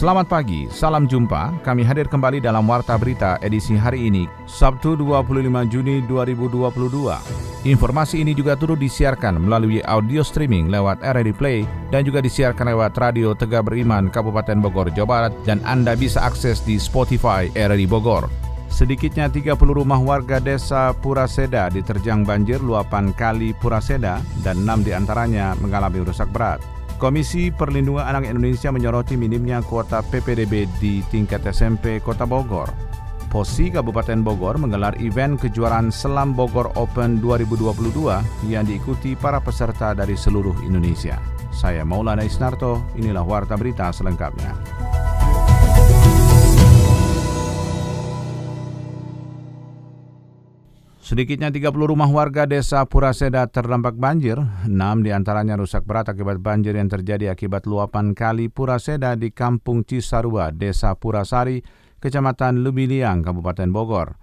Selamat pagi, salam jumpa. Kami hadir kembali dalam Warta Berita edisi hari ini, Sabtu 25 Juni 2022. Informasi ini juga turut disiarkan melalui audio streaming lewat RRI Play dan juga disiarkan lewat Radio Tegak Beriman Kabupaten Bogor, Jawa Barat dan Anda bisa akses di Spotify RRI Bogor. Sedikitnya 30 rumah warga desa Puraseda diterjang banjir luapan kali Puraseda dan 6 di antaranya mengalami rusak berat. Komisi Perlindungan Anak Indonesia menyoroti minimnya kuota PPDB di tingkat SMP Kota Bogor. POSI Kabupaten Bogor menggelar event kejuaraan Selam Bogor Open 2022 yang diikuti para peserta dari seluruh Indonesia. Saya Maulana Isnarto, inilah Warta Berita selengkapnya. Sedikitnya 30 rumah warga desa Puraseda terdampak banjir, 6 di antaranya rusak berat akibat banjir yang terjadi akibat luapan kali Puraseda di Kampung Cisarua, Desa Purasari, Kecamatan Lubiliang, Kabupaten Bogor.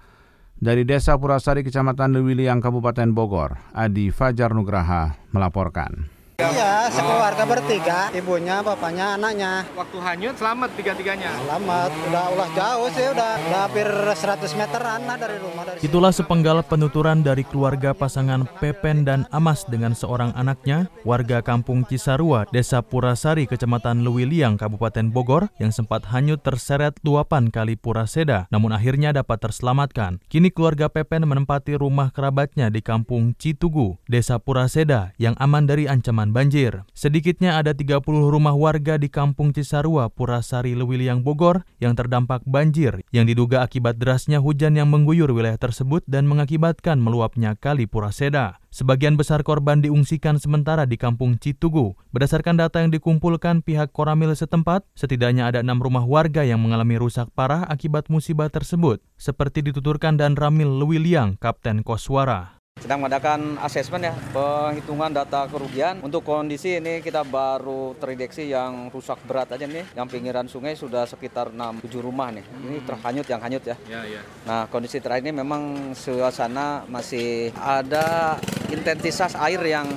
Dari Desa Purasari, Kecamatan Lubiliang, Kabupaten Bogor, Adi Fajar Nugraha melaporkan. Iya, sekeluarga bertiga, ibunya, bapaknya, anaknya. Waktu hanyut selamat tiga-tiganya. Selamat, udah ulah jauh sih, udah, udah hampir 100 meteran lah dari rumah. Dari Itulah sepenggal penuturan dari keluarga pasangan Pepen dan Amas dengan seorang anaknya, warga kampung Cisarua, Desa Purasari, Kecamatan Lewiliang, Kabupaten Bogor, yang sempat hanyut terseret luapan kali Puraseda, namun akhirnya dapat terselamatkan. Kini keluarga Pepen menempati rumah kerabatnya di kampung Citugu, Desa Puraseda, yang aman dari ancaman banjir. Sedikitnya ada 30 rumah warga di kampung Cisarua, Purasari, Lewiliang, Bogor yang terdampak banjir yang diduga akibat derasnya hujan yang mengguyur wilayah tersebut dan mengakibatkan meluapnya kali Puraseda. Sebagian besar korban diungsikan sementara di kampung Citugu. Berdasarkan data yang dikumpulkan pihak Koramil setempat, setidaknya ada enam rumah warga yang mengalami rusak parah akibat musibah tersebut, seperti dituturkan dan Ramil Lewiliang, Kapten Koswara sedang mengadakan asesmen ya penghitungan data kerugian untuk kondisi ini kita baru terdeteksi yang rusak berat aja nih yang pinggiran sungai sudah sekitar 6 7 rumah nih ini terhanyut yang hanyut ya. Ya, ya. Nah kondisi terakhir ini memang suasana masih ada intensitas air yang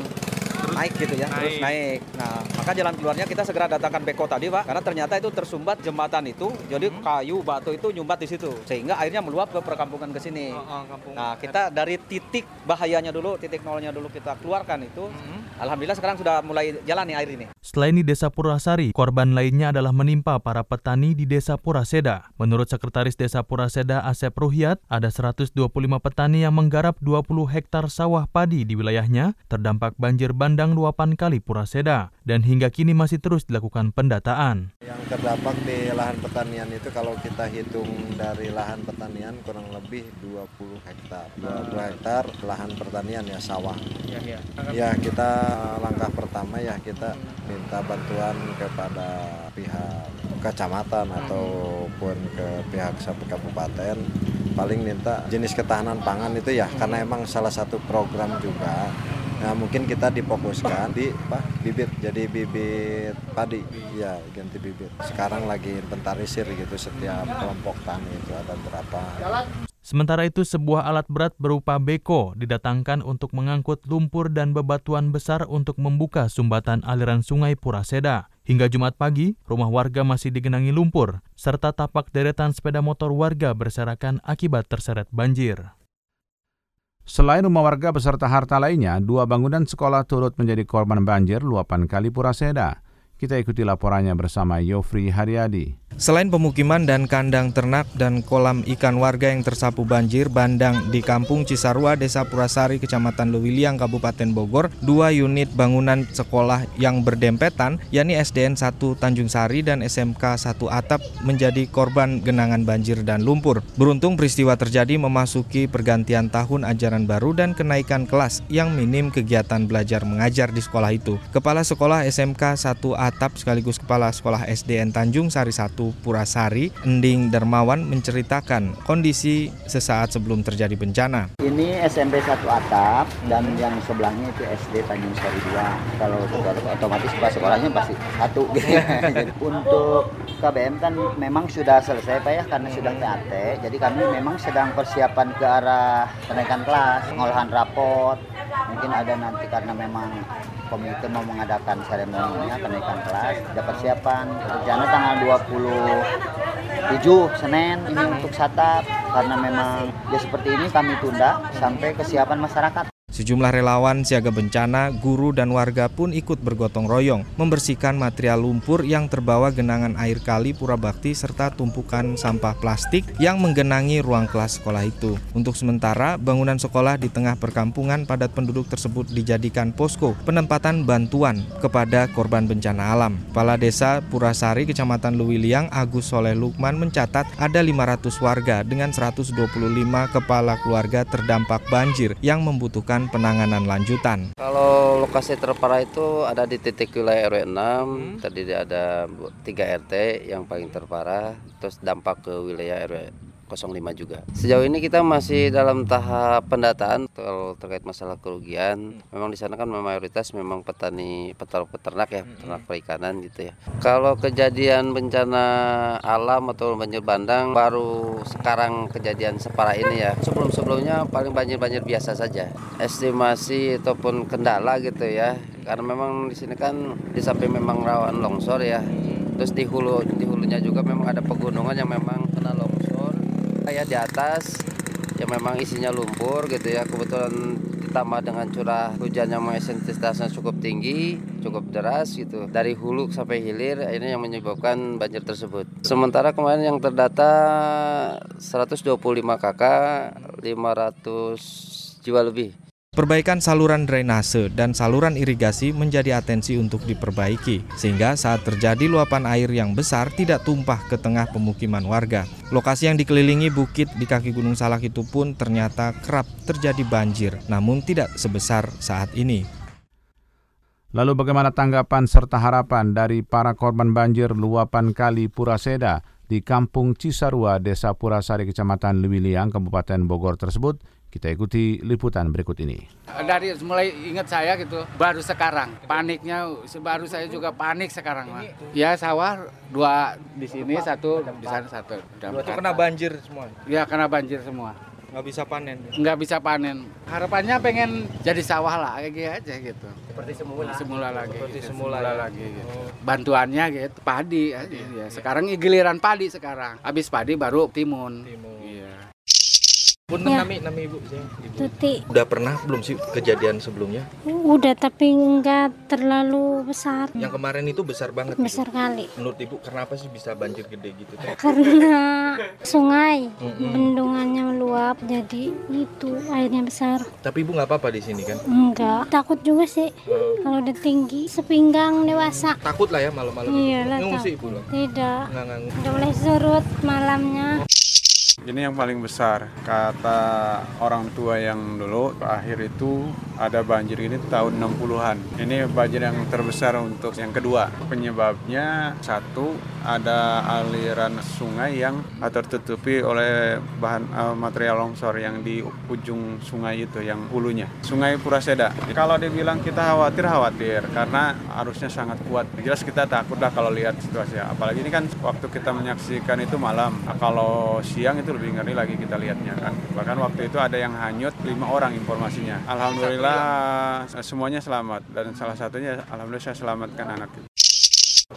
naik gitu ya, terus naik. Nah, maka jalan keluarnya kita segera datangkan beko tadi, Pak, karena ternyata itu tersumbat jembatan itu, jadi kayu batu itu nyumbat di situ, sehingga airnya meluap ke perkampungan ke sini. Oh, oh, kampung. Nah, kita dari titik bahayanya dulu, titik nolnya dulu kita keluarkan itu. Alhamdulillah sekarang sudah mulai jalan nih air ini. Selain di Desa Purasari, korban lainnya adalah menimpa para petani di Desa Puraseda. Menurut Sekretaris Desa Puraseda Asep Ruhiat, ada 125 petani yang menggarap 20 hektar sawah padi di wilayahnya terdampak banjir bandang luapan kali Puraseda dan hingga kini masih terus dilakukan pendataan. Yang terdampak di lahan pertanian itu kalau kita hitung dari lahan pertanian kurang lebih 20 hektar. 20 hektar lahan pertanian ya sawah. Ya, ya. Ya kita langkah pertama ya kita minta bantuan kepada pihak kecamatan ataupun ke pihak sampai kabupaten paling minta jenis ketahanan pangan itu ya karena emang salah satu program juga Nah mungkin kita difokuskan di apa, bibit jadi bibit padi ya ganti bibit sekarang lagi inventarisir gitu setiap kelompok tani itu ada berapa Sementara itu, sebuah alat berat berupa beko didatangkan untuk mengangkut lumpur dan bebatuan besar untuk membuka sumbatan aliran sungai Puraseda. Hingga Jumat pagi, rumah warga masih digenangi lumpur, serta tapak deretan sepeda motor warga berserakan akibat terseret banjir. Selain rumah warga beserta harta lainnya, dua bangunan sekolah turut menjadi korban banjir luapan Kali Puraseda. Kita ikuti laporannya bersama Yofri Haryadi. Selain pemukiman dan kandang ternak dan kolam ikan warga yang tersapu banjir bandang di Kampung Cisarua, Desa Purasari, Kecamatan Lewiliang, Kabupaten Bogor, dua unit bangunan sekolah yang berdempetan, yakni SDN 1 Tanjung Sari dan SMK 1 Atap menjadi korban genangan banjir dan lumpur. Beruntung peristiwa terjadi memasuki pergantian tahun ajaran baru dan kenaikan kelas yang minim kegiatan belajar mengajar di sekolah itu. Kepala Sekolah SMK 1 Atap atap sekaligus Kepala Sekolah SDN Tanjung Sari 1 Purasari, Ending Dermawan menceritakan kondisi sesaat sebelum terjadi bencana. Ini SMP 1 atap dan yang sebelahnya itu SD Tanjung Sari 2. Kalau otomatis pas sekolahnya pasti satu. Jadi untuk KBM kan memang sudah selesai Pak ya karena sudah TAT. Jadi kami memang sedang persiapan ke arah kenaikan kelas, pengolahan rapot. Mungkin ada nanti karena memang komite mau mengadakan seremoninya kenaikan kelas ada persiapan. Rencana tanggal 27 Senin ini untuk satap. Karena memang ya seperti ini kami tunda sampai kesiapan masyarakat Sejumlah relawan siaga bencana, guru dan warga pun ikut bergotong royong membersihkan material lumpur yang terbawa genangan air kali Pura Bakti serta tumpukan sampah plastik yang menggenangi ruang kelas sekolah itu. Untuk sementara, bangunan sekolah di tengah perkampungan padat penduduk tersebut dijadikan posko penempatan bantuan kepada korban bencana alam. Kepala Desa Purasari, Kecamatan Luwiliang, Agus Soleh Lukman mencatat ada 500 warga dengan 125 kepala keluarga terdampak banjir yang membutuhkan penanganan lanjutan. Kalau lokasi terparah itu ada di titik wilayah RW 6, hmm. tadi ada 3 RT yang paling terparah, terus dampak ke wilayah RW 05 juga. Sejauh ini kita masih dalam tahap pendataan kalau terkait masalah kerugian. Memang di sana kan mayoritas memang petani peternak ya, peternak perikanan gitu ya. Kalau kejadian bencana alam atau banjir bandang baru sekarang kejadian separah ini ya. Sebelum-sebelumnya paling banjir-banjir biasa saja. Estimasi ataupun kendala gitu ya. Karena memang di sini kan di samping memang rawan longsor ya. Terus di hulu di hulunya juga memang ada pegunungan yang memang ya di atas yang memang isinya lumpur gitu ya. Kebetulan ditambah dengan curah hujan yang intensitasnya cukup tinggi cukup deras gitu. Dari hulu sampai hilir ini yang menyebabkan banjir tersebut. Sementara kemarin yang terdata 125 kakak 500 jiwa lebih Perbaikan saluran drainase dan saluran irigasi menjadi atensi untuk diperbaiki, sehingga saat terjadi luapan air yang besar tidak tumpah ke tengah pemukiman warga. Lokasi yang dikelilingi bukit di kaki Gunung Salak itu pun ternyata kerap terjadi banjir, namun tidak sebesar saat ini. Lalu bagaimana tanggapan serta harapan dari para korban banjir luapan kali Puraseda di Kampung Cisarua, Desa Purasari, Kecamatan Lewiliang, Kabupaten Bogor tersebut? Kita ikuti liputan berikut ini. Dari mulai ingat saya gitu, baru sekarang paniknya, baru saya juga panik sekarang mah. Ya sawah dua di sini satu di sana satu. Itu kena banjir semua. Ya kena banjir semua. Nggak bisa panen. Nggak bisa panen. Harapannya pengen jadi sawah lah kayak gitu aja gitu. Seperti semula. Semula lagi. Seperti semula, semula ya. lagi gitu. Bantuannya gitu padi aja. Ya. Sekarang giliran padi sekarang. Habis padi baru timun. Timun. Iya. Pun Ya. nami nami ibu saya. Ibu. Tuti Udah pernah belum sih kejadian sebelumnya? udah tapi enggak terlalu besar Yang kemarin itu besar banget. Ibu. besar kali Menurut ibu kenapa sih bisa banjir gede gitu? Teh? karena sungai Mm-mm. bendungannya meluap jadi itu airnya besar Tapi ibu nggak apa-apa di sini kan? enggak takut juga sih kalau udah tinggi sepinggang dewasa Takut lah ya malam-malam. Iya lah, Ngungsi ibu loh. tidak Nggak nggak udah mulai surut malamnya Ini yang paling besar. Kata orang tua yang dulu, akhir itu ada banjir ini tahun 60-an. Ini banjir yang terbesar untuk yang kedua. Penyebabnya satu, ada aliran sungai yang tertutupi oleh bahan eh, material longsor yang di ujung sungai itu, yang hulunya. Sungai Puraseda. Kalau dibilang kita khawatir, khawatir. Karena arusnya sangat kuat. Jelas kita takut lah kalau lihat situasi. Apalagi ini kan waktu kita menyaksikan itu malam. Nah, kalau siang itu lebih ngeri lagi kita lihatnya kan. Bahkan waktu itu ada yang hanyut lima orang informasinya. Alhamdulillah eh, semuanya selamat dan salah satunya alhamdulillah saya selamatkan anak itu.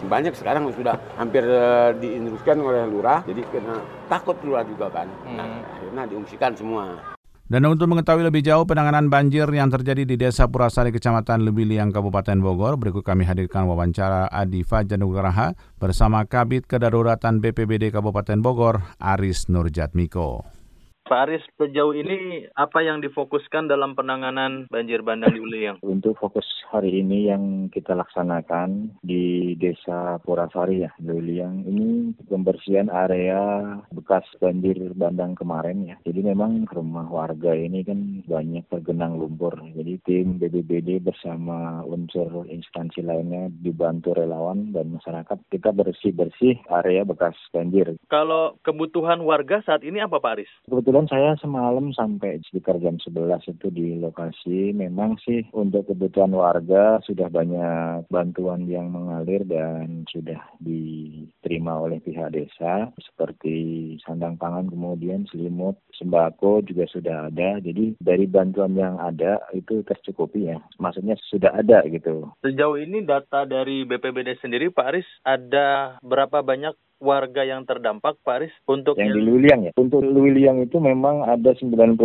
Banyak sekarang sudah hampir eh, diinstruksikan oleh lurah, jadi kena takut lurah juga kan. Nah, akhirnya diungsikan semua. Dan untuk mengetahui lebih jauh penanganan banjir yang terjadi di Desa Purasari, Kecamatan Lebiliang, Kabupaten Bogor, berikut kami hadirkan wawancara Adi Fajanugraha bersama Kabit Kedaruratan BPBD Kabupaten Bogor, Aris Nurjatmiko. Pak Aris, sejauh ini apa yang difokuskan dalam penanganan banjir bandang di Wiliang? Untuk fokus hari ini yang kita laksanakan di Desa Purasari ya, Wiliang ini pembersihan area bekas banjir bandang kemarin ya. Jadi memang rumah warga ini kan banyak tergenang lumpur. Jadi tim BBBD bersama unsur instansi lainnya dibantu relawan dan masyarakat kita bersih-bersih area bekas banjir. Kalau kebutuhan warga saat ini apa Pak Aris? Kebetulan Kebetulan saya semalam sampai sekitar jam 11 itu di lokasi. Memang sih untuk kebutuhan warga sudah banyak bantuan yang mengalir dan sudah diterima oleh pihak desa seperti sandang pangan kemudian selimut, sembako juga sudah ada. Jadi dari bantuan yang ada itu tercukupi ya. Maksudnya sudah ada gitu. Sejauh ini data dari BPBD sendiri Pak Aris ada berapa banyak warga yang terdampak, Pak Aris? Untuk yang, yang... di Luiliang ya. Untuk Luiliang itu memang ada 98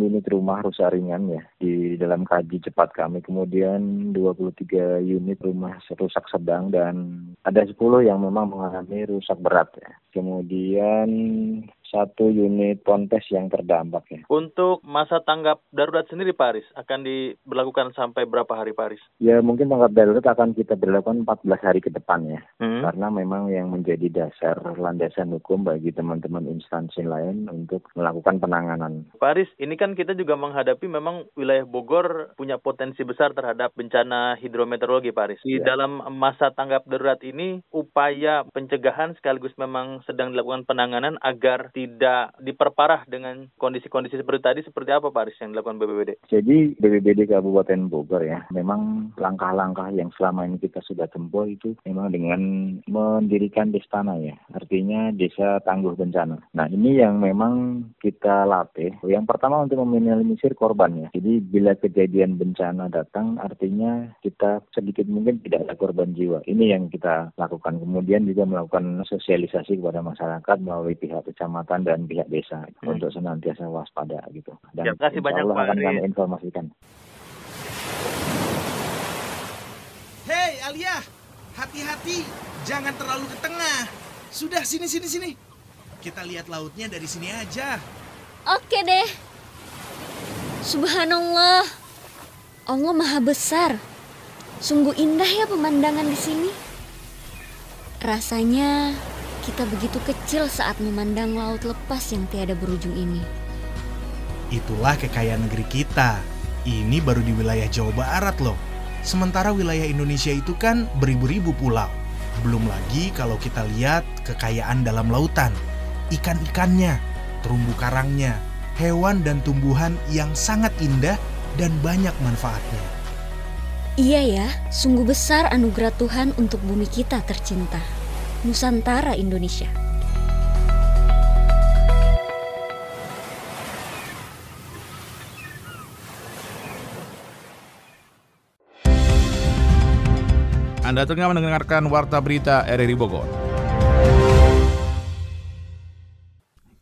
unit rumah rusak ringan ya di dalam kaji cepat kami. Kemudian 23 unit rumah rusak sedang dan ada 10 yang memang mengalami rusak berat ya. Kemudian satu unit ponpes yang terdampak ya. Untuk masa tanggap darurat sendiri Pak Aris akan diberlakukan sampai berapa hari Pak Aris? Ya mungkin tanggap darurat akan kita berlakukan 14 hari ke depan ya. Hmm. Karena memang yang menjadi dasar landasan hukum bagi teman-teman instansi lain untuk melakukan penanganan. Pak Aris, ini kan kita juga menghadapi memang wilayah Bogor punya potensi besar terhadap bencana hidrometeorologi Pak Aris. Di ya. dalam masa tanggap darurat ini upaya pencegahan sekaligus memang sedang dilakukan penanganan agar tidak diperparah dengan kondisi-kondisi seperti tadi seperti apa Pak Aris yang dilakukan BBBD? Jadi BBBD Kabupaten Bogor ya, memang langkah-langkah yang selama ini kita sudah tempuh itu memang dengan mendirikan destana ya, artinya desa tangguh bencana. Nah ini yang memang kita latih. Yang pertama untuk meminimalisir korban ya. Jadi bila kejadian bencana datang artinya kita sedikit mungkin tidak ada korban jiwa. Ini yang kita lakukan. Kemudian juga melakukan sosialisasi kepada masyarakat melalui pihak kecamatan kecamatan dan pihak desa hmm. untuk senantiasa waspada gitu. Dan Terima kasih banyak Allah akan kami informasikan. Hei Alia, hati-hati, jangan terlalu ke tengah. Sudah sini sini sini. Kita lihat lautnya dari sini aja. Oke deh. Subhanallah. Allah Maha Besar. Sungguh indah ya pemandangan di sini. Rasanya kita begitu kecil saat memandang laut lepas yang tiada berujung ini. Itulah kekayaan negeri kita. Ini baru di wilayah Jawa Barat loh. Sementara wilayah Indonesia itu kan beribu-ribu pulau. Belum lagi kalau kita lihat kekayaan dalam lautan. Ikan-ikannya, terumbu karangnya, hewan dan tumbuhan yang sangat indah dan banyak manfaatnya. Iya ya, sungguh besar anugerah Tuhan untuk bumi kita tercinta. Nusantara Indonesia. Anda tengah mendengarkan Warta Berita RRI Bogor.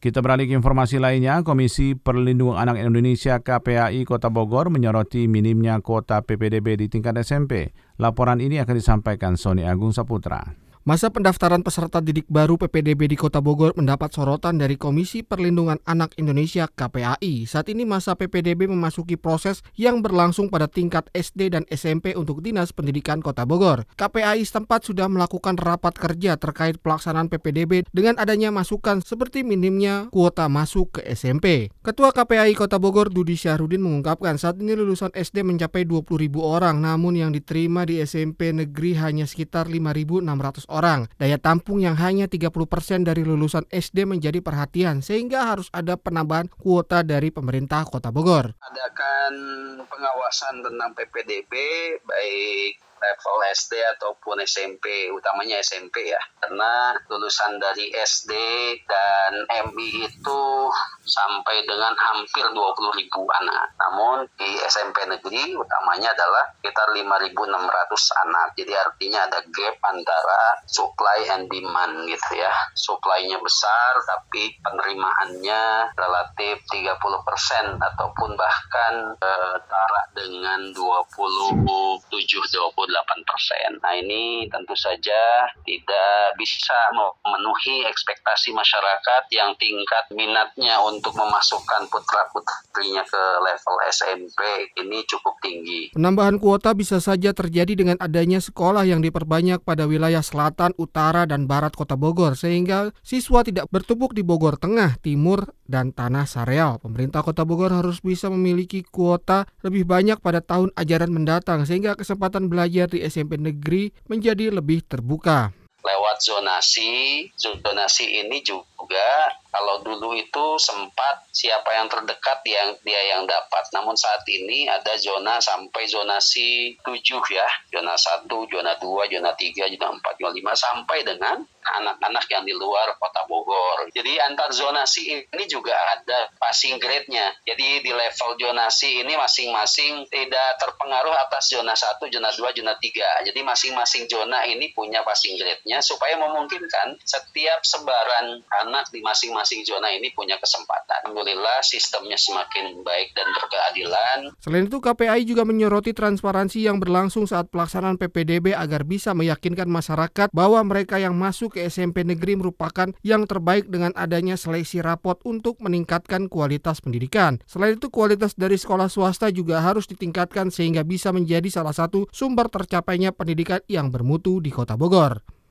Kita beralih ke informasi lainnya, Komisi Perlindungan Anak Indonesia KPAI Kota Bogor menyoroti minimnya kuota PPDB di tingkat SMP. Laporan ini akan disampaikan Sony Agung Saputra. Masa pendaftaran peserta didik baru PPDB di Kota Bogor mendapat sorotan dari Komisi Perlindungan Anak Indonesia KPAI. Saat ini masa PPDB memasuki proses yang berlangsung pada tingkat SD dan SMP untuk Dinas Pendidikan Kota Bogor. KPAI setempat sudah melakukan rapat kerja terkait pelaksanaan PPDB dengan adanya masukan seperti minimnya kuota masuk ke SMP. Ketua KPAI Kota Bogor Dudi Syahrudin mengungkapkan saat ini lulusan SD mencapai 20 ribu orang namun yang diterima di SMP negeri hanya sekitar 5.600 orang. Daya tampung yang hanya 30% dari lulusan SD menjadi perhatian sehingga harus ada penambahan kuota dari pemerintah Kota Bogor. Adakan pengawasan tentang PPDB baik level SD ataupun SMP, utamanya SMP ya. Karena lulusan dari SD dan MI itu sampai dengan hampir 20 ribu anak. Namun di SMP negeri utamanya adalah sekitar 5.600 anak. Jadi artinya ada gap antara supply and demand gitu ya. Supply-nya besar tapi penerimaannya relatif 30% ataupun bahkan setara dengan 27 28 persen. Nah ini tentu saja tidak bisa memenuhi ekspektasi masyarakat yang tingkat minatnya untuk memasukkan putra-putrinya ke level SMP ini cukup tinggi. Penambahan kuota bisa saja terjadi dengan adanya sekolah yang diperbanyak pada wilayah selatan, utara, dan barat kota Bogor sehingga siswa tidak bertumpuk di Bogor Tengah, Timur, dan Tanah Sareal. Pemerintah kota Bogor harus bisa memiliki kuota lebih banyak pada tahun ajaran mendatang sehingga kesempatan belajar di SMP negeri menjadi lebih terbuka lewat zonasi. Zonasi ini juga kalau dulu itu sempat siapa yang terdekat yang dia yang dapat. Namun saat ini ada zona sampai zonasi 7 ya. Zona 1, zona 2, zona 3, zona 4, zona 5 sampai dengan anak-anak yang di luar kota Bogor. Jadi antar zonasi ini juga ada passing grade-nya. Jadi di level zonasi ini masing-masing tidak terpengaruh atas zona 1, zona 2, zona 3. Jadi masing-masing zona ini punya passing grade-nya supaya memungkinkan setiap sebaran anak di masing-masing zona ini punya kesempatan. Alhamdulillah sistemnya semakin baik dan berkeadilan. Selain itu KPAI juga menyoroti transparansi yang berlangsung saat pelaksanaan PPDB agar bisa meyakinkan masyarakat bahwa mereka yang masuk ke SMP negeri merupakan yang terbaik dengan adanya seleksi rapot untuk meningkatkan kualitas pendidikan. Selain itu, kualitas dari sekolah swasta juga harus ditingkatkan sehingga bisa menjadi salah satu sumber tercapainya pendidikan yang bermutu di Kota Bogor.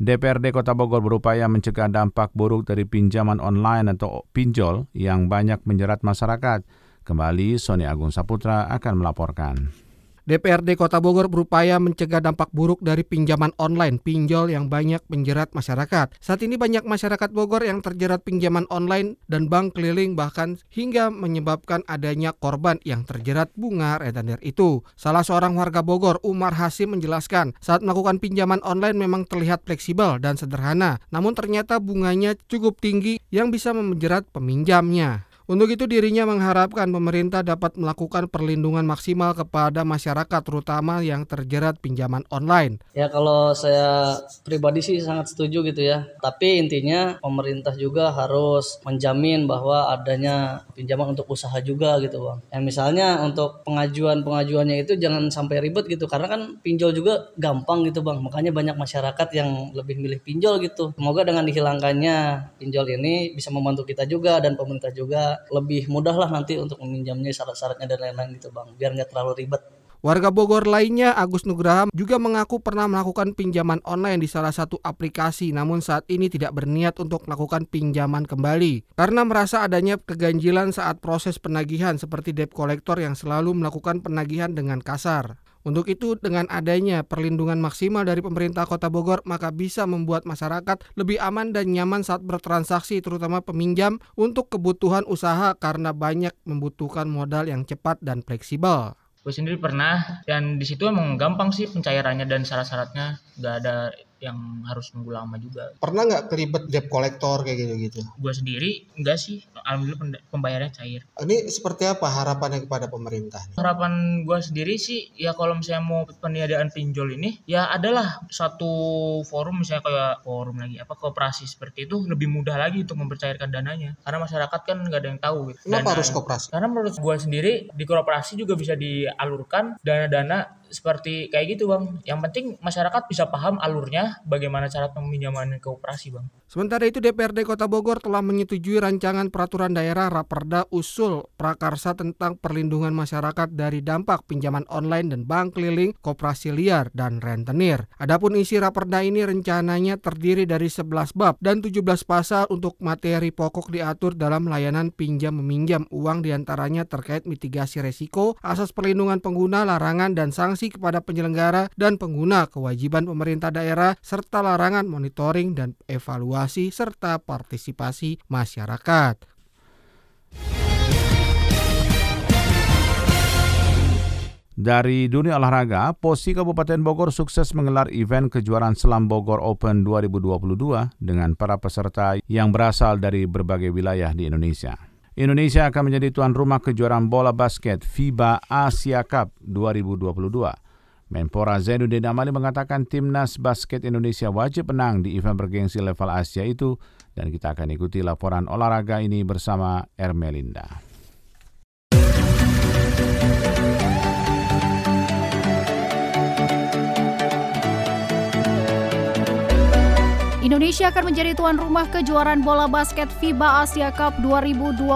DPRD Kota Bogor berupaya mencegah dampak buruk dari pinjaman online atau pinjol yang banyak menjerat masyarakat. Kembali, Sony Agung Saputra akan melaporkan. DPRD Kota Bogor berupaya mencegah dampak buruk dari pinjaman online pinjol yang banyak menjerat masyarakat. Saat ini banyak masyarakat Bogor yang terjerat pinjaman online dan bank keliling bahkan hingga menyebabkan adanya korban yang terjerat bunga retenir itu. Salah seorang warga Bogor, Umar Hasim menjelaskan, saat melakukan pinjaman online memang terlihat fleksibel dan sederhana, namun ternyata bunganya cukup tinggi yang bisa menjerat peminjamnya. Untuk itu dirinya mengharapkan pemerintah dapat melakukan perlindungan maksimal kepada masyarakat terutama yang terjerat pinjaman online. Ya kalau saya pribadi sih sangat setuju gitu ya. Tapi intinya pemerintah juga harus menjamin bahwa adanya pinjaman untuk usaha juga gitu Bang. Ya misalnya untuk pengajuan-pengajuannya itu jangan sampai ribet gitu karena kan pinjol juga gampang gitu Bang. Makanya banyak masyarakat yang lebih milih pinjol gitu. Semoga dengan dihilangkannya pinjol ini bisa membantu kita juga dan pemerintah juga lebih mudah lah nanti untuk meminjamnya syarat-syaratnya dan lain-lain gitu bang biar nggak terlalu ribet Warga Bogor lainnya, Agus Nugraha, juga mengaku pernah melakukan pinjaman online di salah satu aplikasi, namun saat ini tidak berniat untuk melakukan pinjaman kembali. Karena merasa adanya keganjilan saat proses penagihan seperti debt collector yang selalu melakukan penagihan dengan kasar. Untuk itu, dengan adanya perlindungan maksimal dari pemerintah Kota Bogor, maka bisa membuat masyarakat lebih aman dan nyaman saat bertransaksi, terutama peminjam untuk kebutuhan usaha karena banyak membutuhkan modal yang cepat dan fleksibel. Gue sendiri pernah dan di situ emang gampang sih pencairannya dan syarat-syaratnya nggak ada yang harus nunggu lama juga. Pernah nggak kelibet debt collector kayak gitu-gitu? Gue sendiri enggak sih, alhamdulillah pembayarannya cair. Ini seperti apa harapannya kepada pemerintah? Harapan gue sendiri sih, ya kalau misalnya mau peniadaan pinjol ini, ya adalah satu forum misalnya kayak forum lagi apa kooperasi seperti itu lebih mudah lagi untuk mempercairkan dananya. Karena masyarakat kan nggak ada yang tahu. Gitu. Kenapa harus kooperasi? Karena menurut gue sendiri di kooperasi juga bisa dialurkan dana-dana seperti kayak gitu bang. Yang penting masyarakat bisa paham alurnya, bagaimana cara peminjaman ke operasi bang. Sementara itu DPRD Kota Bogor telah menyetujui rancangan peraturan daerah Raperda Usul Prakarsa tentang perlindungan masyarakat dari dampak pinjaman online dan bank keliling, koperasi liar, dan rentenir. Adapun isi Raperda ini rencananya terdiri dari 11 bab dan 17 pasal untuk materi pokok diatur dalam layanan pinjam meminjam uang di antaranya terkait mitigasi resiko, asas perlindungan pengguna, larangan dan sanksi kepada penyelenggara dan pengguna, kewajiban pemerintah daerah, serta larangan monitoring dan evaluasi serta partisipasi masyarakat. Dari dunia olahraga, Posi Kabupaten Bogor sukses menggelar event kejuaraan Selam Bogor Open 2022 dengan para peserta yang berasal dari berbagai wilayah di Indonesia. Indonesia akan menjadi tuan rumah kejuaraan bola basket FIBA Asia Cup 2022. Menpora Zainuddin Amali mengatakan timnas basket Indonesia wajib menang di event bergengsi level Asia itu dan kita akan ikuti laporan olahraga ini bersama Ermelinda. Indonesia akan menjadi tuan rumah kejuaraan bola basket FIBA Asia Cup 2022.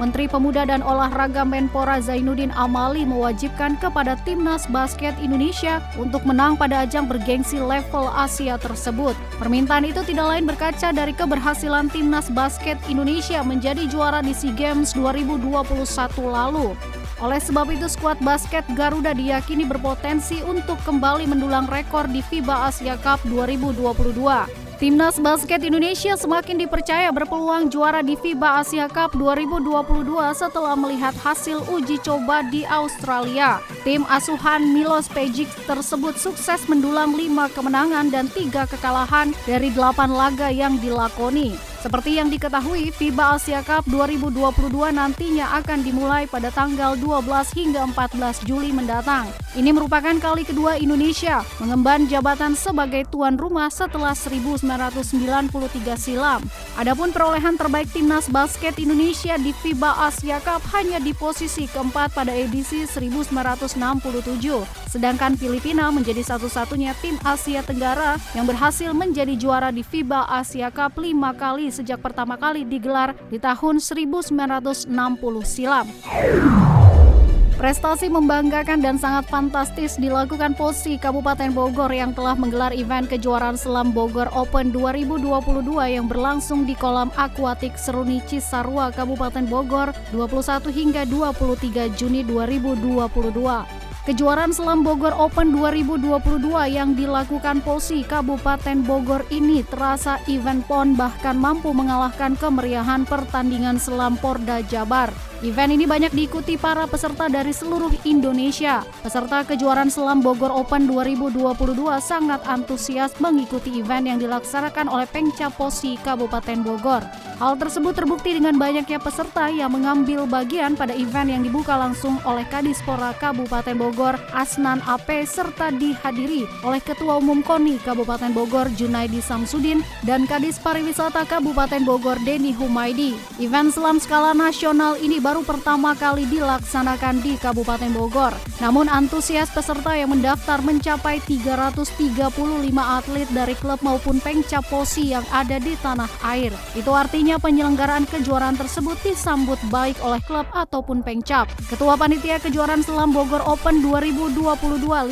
Menteri Pemuda dan Olahraga Menpora Zainuddin Amali mewajibkan kepada timnas basket Indonesia untuk menang pada ajang bergengsi level Asia tersebut. Permintaan itu tidak lain berkaca dari keberhasilan timnas basket Indonesia menjadi juara di SEA Games 2021 lalu. Oleh sebab itu, skuad basket Garuda diyakini berpotensi untuk kembali mendulang rekor di FIBA Asia Cup 2022. Timnas basket Indonesia semakin dipercaya berpeluang juara di FIBA Asia Cup 2022 setelah melihat hasil uji coba di Australia. Tim asuhan Milos Pejic tersebut sukses mendulang 5 kemenangan dan 3 kekalahan dari 8 laga yang dilakoni. Seperti yang diketahui, FIBA Asia Cup 2022 nantinya akan dimulai pada tanggal 12 hingga 14 Juli mendatang. Ini merupakan kali kedua Indonesia mengemban jabatan sebagai tuan rumah setelah 1993 silam. Adapun perolehan terbaik timnas basket Indonesia di FIBA Asia Cup hanya di posisi keempat pada edisi 1967. Sedangkan Filipina menjadi satu-satunya tim Asia Tenggara yang berhasil menjadi juara di FIBA Asia Cup lima kali sejak pertama kali digelar di tahun 1960 silam. Prestasi membanggakan dan sangat fantastis dilakukan Posi Kabupaten Bogor yang telah menggelar event kejuaraan selam Bogor Open 2022 yang berlangsung di kolam akuatik Seruni Cisarua Kabupaten Bogor 21 hingga 23 Juni 2022. Kejuaraan Selam Bogor Open 2022 yang dilakukan Posi Kabupaten Bogor ini terasa event PON bahkan mampu mengalahkan kemeriahan pertandingan selam Porda Jabar. Event ini banyak diikuti para peserta dari seluruh Indonesia. Peserta kejuaraan Selam Bogor Open 2022 sangat antusias mengikuti event yang dilaksanakan oleh Pengcap Posi Kabupaten Bogor. Hal tersebut terbukti dengan banyaknya peserta yang mengambil bagian pada event yang dibuka langsung oleh Kadispora Kabupaten Bogor, Asnan AP, serta dihadiri oleh Ketua Umum KONI Kabupaten Bogor, Junaidi Samsudin, dan Kadis Pariwisata Kabupaten Bogor, Denny Humaidi. Event selam skala nasional ini baru pertama kali dilaksanakan di Kabupaten Bogor. Namun antusias peserta yang mendaftar mencapai 335 atlet dari klub maupun pengcap posi yang ada di tanah air. Itu artinya penyelenggaraan kejuaraan tersebut disambut baik oleh klub ataupun pengcap. Ketua Panitia Kejuaraan Selam Bogor Open 2022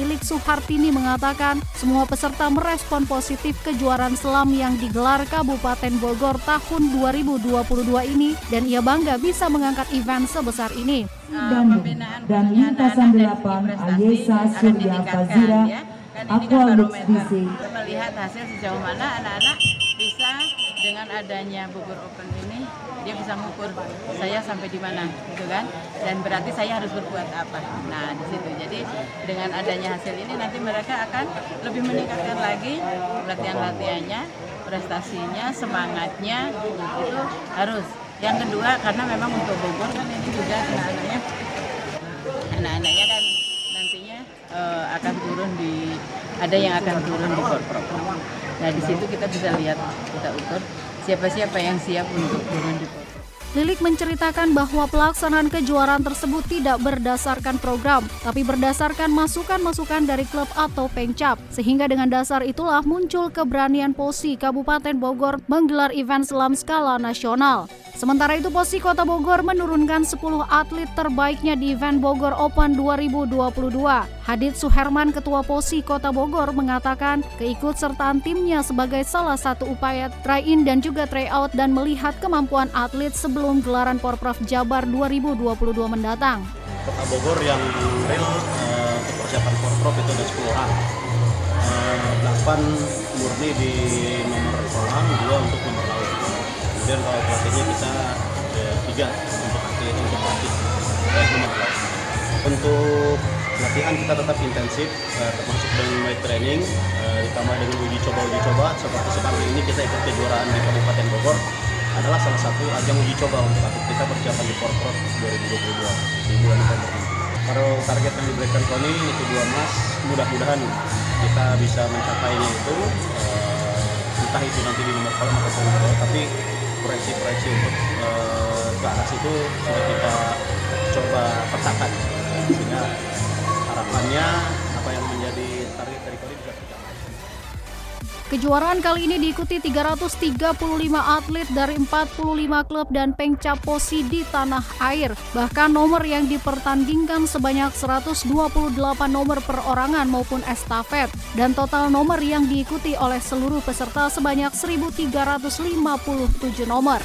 Lilik Suhartini mengatakan semua peserta merespon positif kejuaraan selam yang digelar Kabupaten Bogor tahun 2022 ini dan ia bangga bisa mengangkat event sebesar ini. Bandung dan lintasan 8 Ayesa Surya Fazira Aqualux DC melihat hasil sejauh mana anak-anak bisa dengan adanya Bogor Open ini dia bisa mengukur saya sampai di mana gitu kan? Dan berarti saya harus berbuat apa? Nah di situ. Jadi dengan adanya hasil ini nanti mereka akan lebih meningkatkan lagi latihan latihannya prestasinya semangatnya itu harus yang kedua karena memang untuk Bogor kan ini juga anak-anaknya anak-anaknya kan nantinya uh, akan turun di ada yang akan turun di Porprov. Nah di situ kita bisa lihat kita ukur siapa-siapa yang siap untuk turun di Porprov. Lilik menceritakan bahwa pelaksanaan kejuaraan tersebut tidak berdasarkan program, tapi berdasarkan masukan-masukan dari klub atau pengcap. Sehingga dengan dasar itulah muncul keberanian Posi Kabupaten Bogor menggelar event selam skala nasional. Sementara itu Posi Kota Bogor menurunkan 10 atlet terbaiknya di event Bogor Open 2022. Hadid Suherman Ketua Posi Kota Bogor mengatakan keikutsertaan timnya sebagai salah satu upaya try-in dan juga try-out dan melihat kemampuan atlet sebelum gelaran Porprov Jabar 2022 mendatang. Kota Bogor yang real untuk persiapan Porprov itu ada 10 orang. Uh, 8 murni di nomor kolam, 2 untuk nomor kemudian kalau pelatihnya kita ada tiga untuk atlet untuk pelatih nomor untuk latihan kita tetap intensif uh, termasuk dengan weight training uh, ditambah dengan uji coba uji coba. Seperti sekarang ini kita ikut kejuaraan di Kabupaten Bogor adalah salah satu ajang uji coba untuk atlet kita persiapan di Porprov 2022 di bulan November. Kalau target yang diberikan Tony itu dua emas, mudah-mudahan kita bisa mencapainya itu entah itu nanti di nomor kolam ataupun nomor tapi proyeksi-proyeksi untuk uh, ke arah situ sudah kita coba petakan sehingga harapannya apa yang menjadi target dari Kori bisa tercapai. Kejuaraan kali ini diikuti 335 atlet dari 45 klub dan pengcaposi di tanah air. Bahkan nomor yang dipertandingkan sebanyak 128 nomor perorangan maupun estafet dan total nomor yang diikuti oleh seluruh peserta sebanyak 1357 nomor.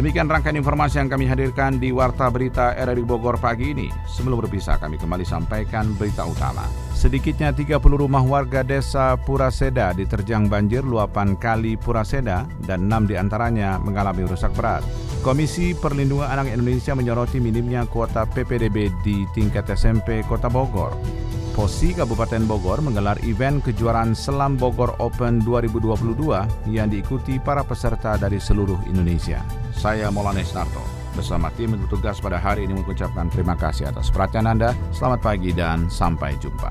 Demikian rangkaian informasi yang kami hadirkan di Warta Berita RRI Bogor pagi ini. Sebelum berpisah, kami kembali sampaikan berita utama. Sedikitnya 30 rumah warga desa Puraseda diterjang banjir luapan kali Puraseda dan 6 di antaranya mengalami rusak berat. Komisi Perlindungan Anak Indonesia menyoroti minimnya kuota PPDB di tingkat SMP Kota Bogor. POSI Kabupaten Bogor menggelar event kejuaraan Selam Bogor Open 2022 yang diikuti para peserta dari seluruh Indonesia. Saya Molanes Narto bersama tim yang bertugas pada hari ini mengucapkan terima kasih atas perhatian Anda. Selamat pagi dan sampai jumpa.